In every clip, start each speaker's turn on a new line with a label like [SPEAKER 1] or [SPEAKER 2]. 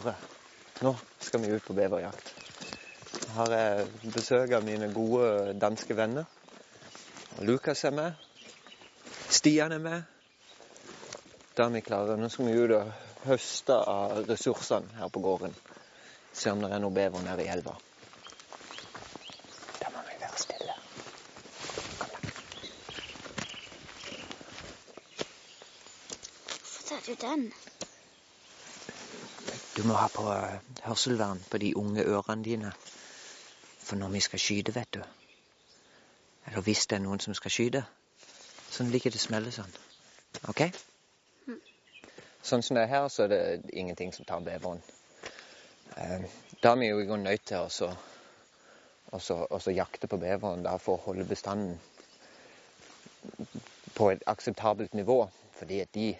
[SPEAKER 1] Klare. Nå skal vi ut på beverjakt. Jeg har jeg besøk av mine gode danske venner. Lukas er med. Stian er med. Da er vi klare. Nå skal vi ut og høste av ressursene her på gården. Se om det er noe bever nede i elva. Da må vi være stille. Kom da.
[SPEAKER 2] Hvorfor tar du den?
[SPEAKER 1] Du må ha på eh, hørselvern på de unge ørene dine. For når vi skal skyte, vet du Eller hvis det er noen som skal skyte, sånn liker det å smelle sånn. OK? Sånn som det er her, så er det ingenting som tar beveren. Eh, Da er vi jo i grunnen nødt til å så- jakte på beveren da for å holde bestanden på et akseptabelt nivå. Fordi at de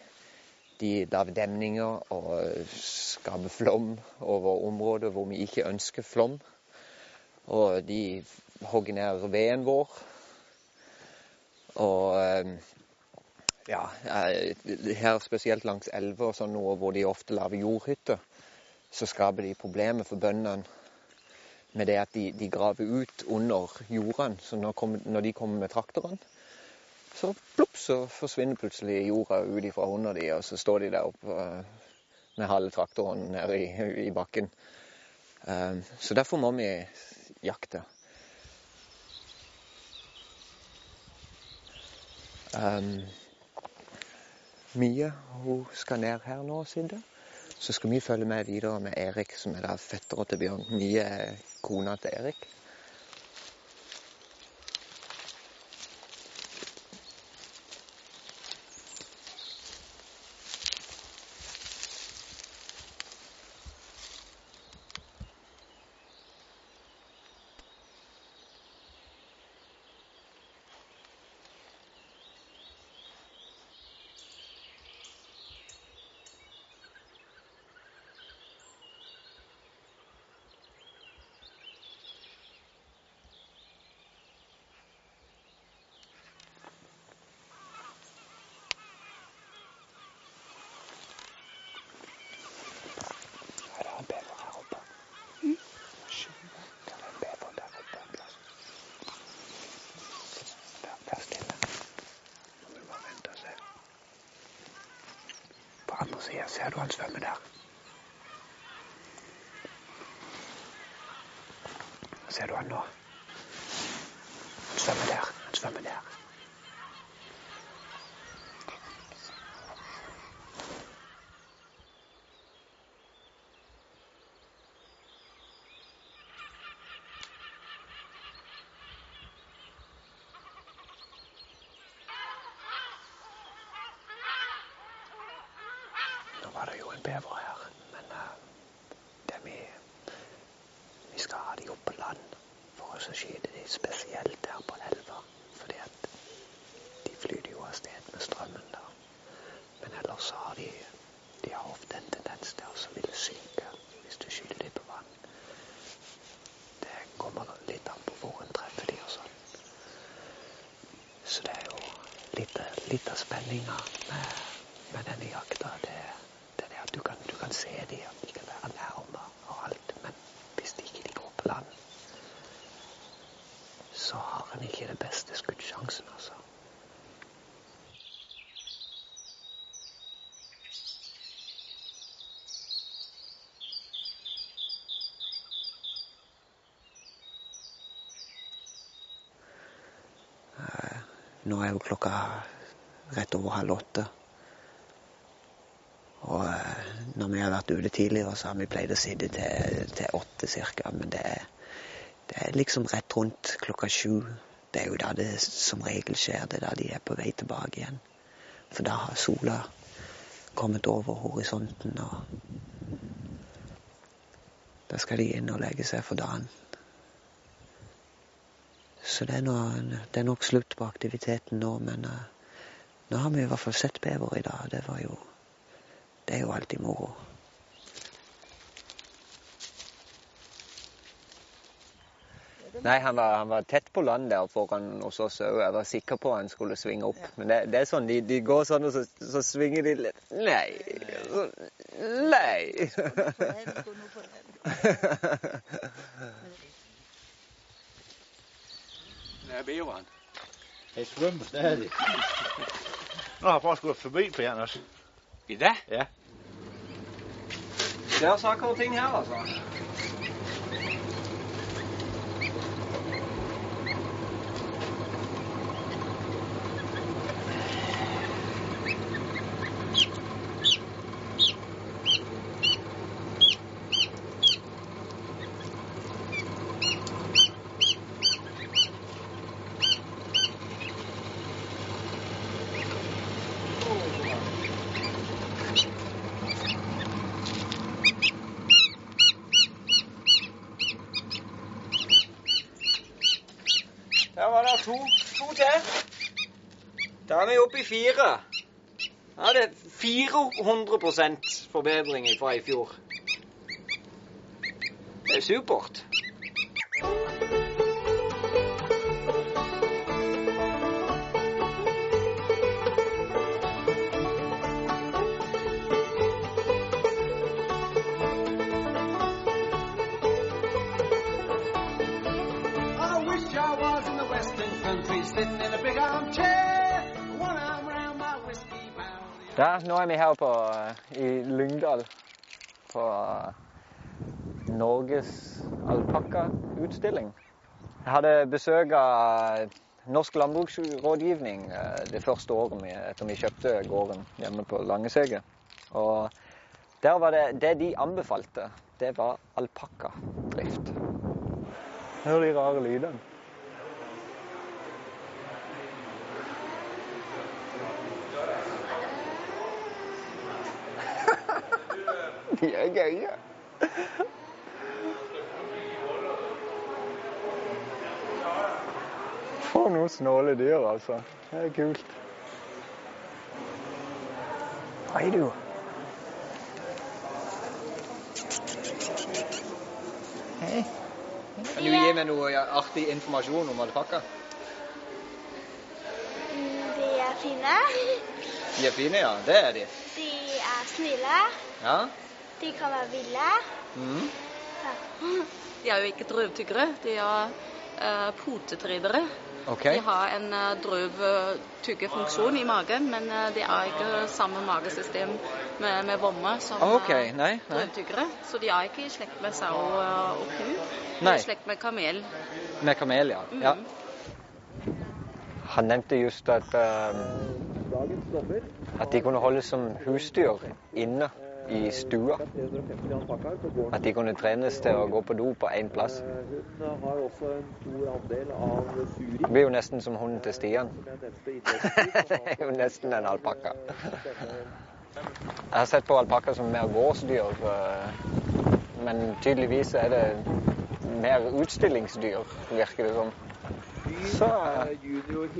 [SPEAKER 1] de lager demninger og skaper flom over områder hvor vi ikke ønsker flom. Og de hogger ned veden vår. Og eh, ja, eh, her spesielt langs elver og sånn noe hvor de ofte lager jordhytter, så skaper de problemer for bøndene med det at de, de graver ut under jordene. Så når, når de kommer med traktorene, så plopp, så forsvinner plutselig jorda ut ifra under de, og så står de der oppe eh, med halve traktoren nede i, i bakken. Eh, Så derfor må vi jakte. Um, Mie hun skal ned her nå sitte. Så skal vi følge med videre med Erik, som er da fettera til Bjørn. Mie er kona til Erik. Ja, det er en bever her oppe. Hysj, det er en bever der oppe en plass. Vær, vær stille. Nå må du bare vente og se. På ser du han svømme der. Ser du han nå? Han svømmer der. Han svømmer der. Nå var det jo en bever her, men eh, det vi, vi skal ha de opp på land for å skyte de spesielt der på elva. Fordi at de flyter jo av sted med strømmen der. Men ellers har de, de har ofte en tendens til å ville synke hvis du skyter dem på vann. Det kommer litt an på hvor en treffer de og sånn. Så det er jo litt, litt av spenninga med, med denne jakta. Det er det at du kan, se de, at de kan være nærme og alt. Men hvis de ikke de går på land, så har en ikke den beste skuddsjansen, altså. Nå er jo klokka rett over halv åtte. Og eh, når vi har vært ute tidligere, så har vi pleid å sitte til, til åtte cirka. Men det er, det er liksom rett rundt klokka sju. Det er jo da det som regel skjer. Det er da de er på vei tilbake igjen. For da har sola
[SPEAKER 2] kommet over horisonten. og Da skal de inn og legge seg for dagen. Så det er, noe, det er nok slutt på aktiviteten nå, men uh, nå har vi i hvert fall sett bever i dag. Det, var jo, det er jo alltid moro.
[SPEAKER 1] Nei, han var, han var, tett på land der foran hos oss òg. Jeg var sikker på han skulle svinge opp. Ja. Men det, det, er sånn, de, de går sånn, og så, så, svinger de litt Nei. Nei.
[SPEAKER 3] Det er beveren.
[SPEAKER 4] Jeg svømmer stadig. Nå har jeg faktisk gått forbi på Janners.
[SPEAKER 3] I det?
[SPEAKER 4] Ja.
[SPEAKER 1] Det er saker og ting her. 24. Ja, det er 400 forbedring fra i fjor. Det er supert. Der, nå er vi her på, i Lyngdal på Norges alpakkautstilling. Jeg hadde besøk av Norsk landbruksrådgivning eh, det første året vi, etter vi kjøpte gården hjemme på Langesege. Og der var det, det de anbefalte, det var alpakkadrift. Hør de rare lydene. De er gøye. For noen snåle dyr, altså. Det er kult. Hei, du. Hei. Kan du gi meg noe artig informasjon om alpakka?
[SPEAKER 5] De er fine.
[SPEAKER 1] De er fine, ja. Det er de.
[SPEAKER 5] De er snille.
[SPEAKER 1] Ja.
[SPEAKER 5] De kan være ville.
[SPEAKER 1] Mm.
[SPEAKER 5] Ja.
[SPEAKER 6] De er jo ikke drøvtyggere, de er uh, potetridere.
[SPEAKER 1] Okay.
[SPEAKER 6] De har en uh, drøvtyggefunksjon i magen, men uh, de har ikke samme magesystem med, med vomme som
[SPEAKER 1] okay. nei, nei.
[SPEAKER 6] drøvtyggere. Så de er ikke i slekt med sau og ku. De er i slekt med kamel.
[SPEAKER 1] Med kamel, ja.
[SPEAKER 6] Mm.
[SPEAKER 1] ja. Han nevnte just at at de kunne holdes som husdyr inne i stua. At de kunne trenes til å gå på do på én plass. Det blir jo nesten som hunden til Stian. det er jo nesten en alpakka. Jeg har sett på alpakka som mer gårdsdyr, men tydeligvis er det mer utstillingsdyr, virker det som. Så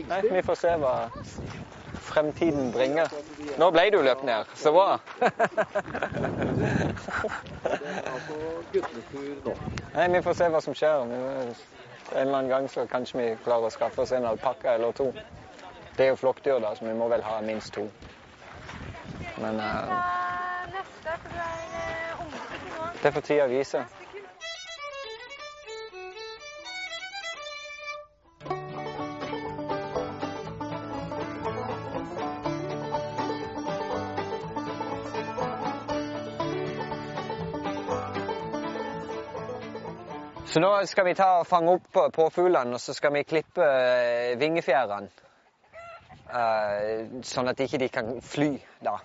[SPEAKER 1] nei, vi får se hva fremtiden bringer. Nå ble du løpt ned. Så bra. Nei, vi får se hva som skjer. En eller annen gang så kanskje vi klarer å skaffe oss en alpakka eller to. Det er jo flokkdyr, da, så vi må vel ha minst to. Men uh, Det får tida vise. Så nå skal vi ta og fange opp påfuglene, og så skal vi klippe vingefjærene. Sånn at ikke de ikke kan fly da.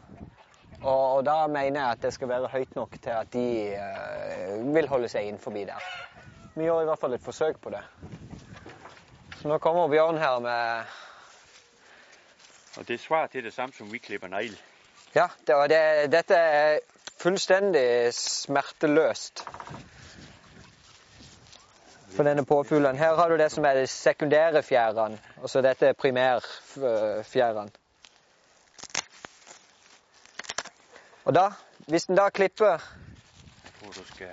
[SPEAKER 1] Og, og, da mener jeg at det skal være høyt nok til at de uh, vil holde seg innenfor der. Vi gjør i hvert fall et forsøk på det. Så nå kommer Bjørn her med
[SPEAKER 3] Og det svarer til det samme som vi klipper negl.
[SPEAKER 1] Ja, det, det, dette er fullstendig smerteløst for denne påfuglen. Her har du det som er de sekundære fjærene, og så dette er primærfjærene. Og da, hvis den da klipper
[SPEAKER 4] Jeg du skal...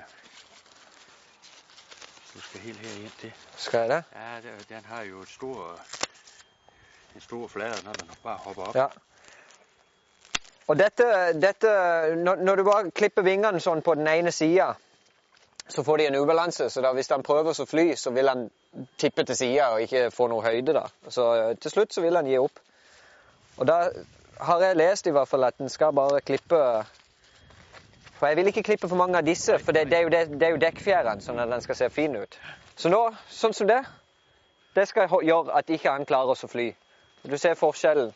[SPEAKER 4] Du skal helt her til.
[SPEAKER 1] Skal jeg det?
[SPEAKER 4] Ja, det- den har jo et stor, en stor flate når den bare hopper opp.
[SPEAKER 1] Ja. Og dette, dette når, når du bare klipper vingene sånn på den ene sida, så får de en ubalanse. Så da hvis han prøver å fly, så vil han tippe til sida og ikke få noe høyde. da. Så eh, til slutt så vil han gi opp. Og da har jeg lest i hvert fall at en skal bare klippe For jeg vil ikke klippe for mange av disse, for det, det er jo, det, det er jo dekkfjærene, sånn at den skal se fin ut. Så nå, sånn som det, det skal gjøre at ikke han klarer å fly. Du ser forskjellen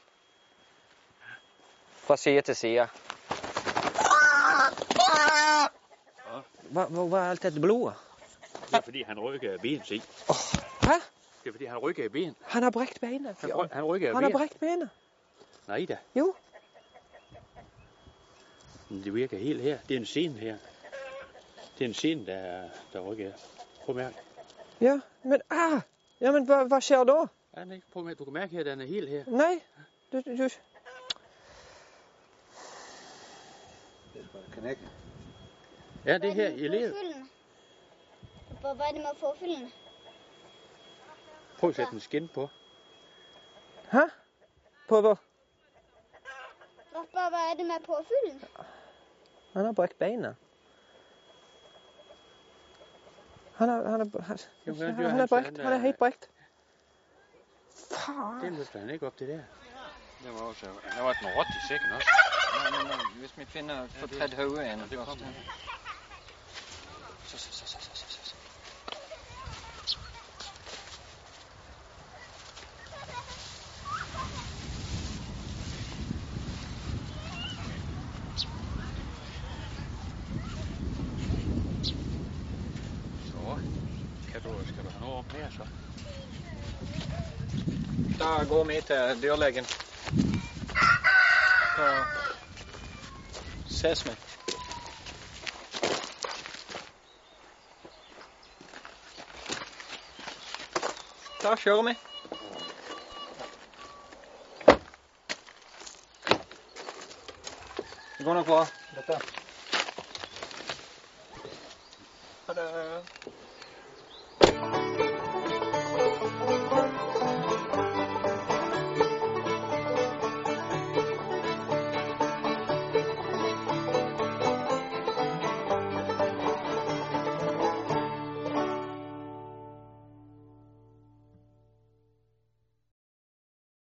[SPEAKER 1] fra side til side.
[SPEAKER 2] Hva, hva, hva er alt dette blodet?
[SPEAKER 4] Det er fordi, han rykker ben, Oh,
[SPEAKER 2] Hæ?
[SPEAKER 4] Det er fordi, han rykker benet.
[SPEAKER 2] Han har brekt beinet.
[SPEAKER 4] Han, han
[SPEAKER 2] Han har brekt benet.
[SPEAKER 4] Nei da.
[SPEAKER 2] Jo.
[SPEAKER 4] Det virker helt her. Det er en scene her. Det er en scene, der, der rykker. Prøv å mærke.
[SPEAKER 2] Ja, men ah! Ja, men hva, hva skjer da?
[SPEAKER 4] Ja, prøv å mærke. Du kan merke at den er helt her.
[SPEAKER 2] Nei. Du, du.
[SPEAKER 4] Det er her i livet.
[SPEAKER 5] Påfuglen. Hva hva er det med påfuglen?
[SPEAKER 4] Prøv at sætte en skin på.
[SPEAKER 2] Hæ? På hva?
[SPEAKER 5] Pappa, hva er det med påfuglen?
[SPEAKER 2] Han har brekt beina. Han er, han er, han,
[SPEAKER 4] Jo, hvad
[SPEAKER 2] han, han er
[SPEAKER 4] han
[SPEAKER 2] brekt.
[SPEAKER 4] Han
[SPEAKER 2] Han er
[SPEAKER 4] er-
[SPEAKER 2] helt.
[SPEAKER 4] Det
[SPEAKER 2] Faen.
[SPEAKER 4] løfter han ikke op til der. Det var også, der var den råt i sækken også.
[SPEAKER 1] hvis vi finner får tredd hodet igjen
[SPEAKER 4] det kommer.
[SPEAKER 1] Da går vi til dyrlegen. Da ses vi. Da kjører vi. Det går nok bra, dette.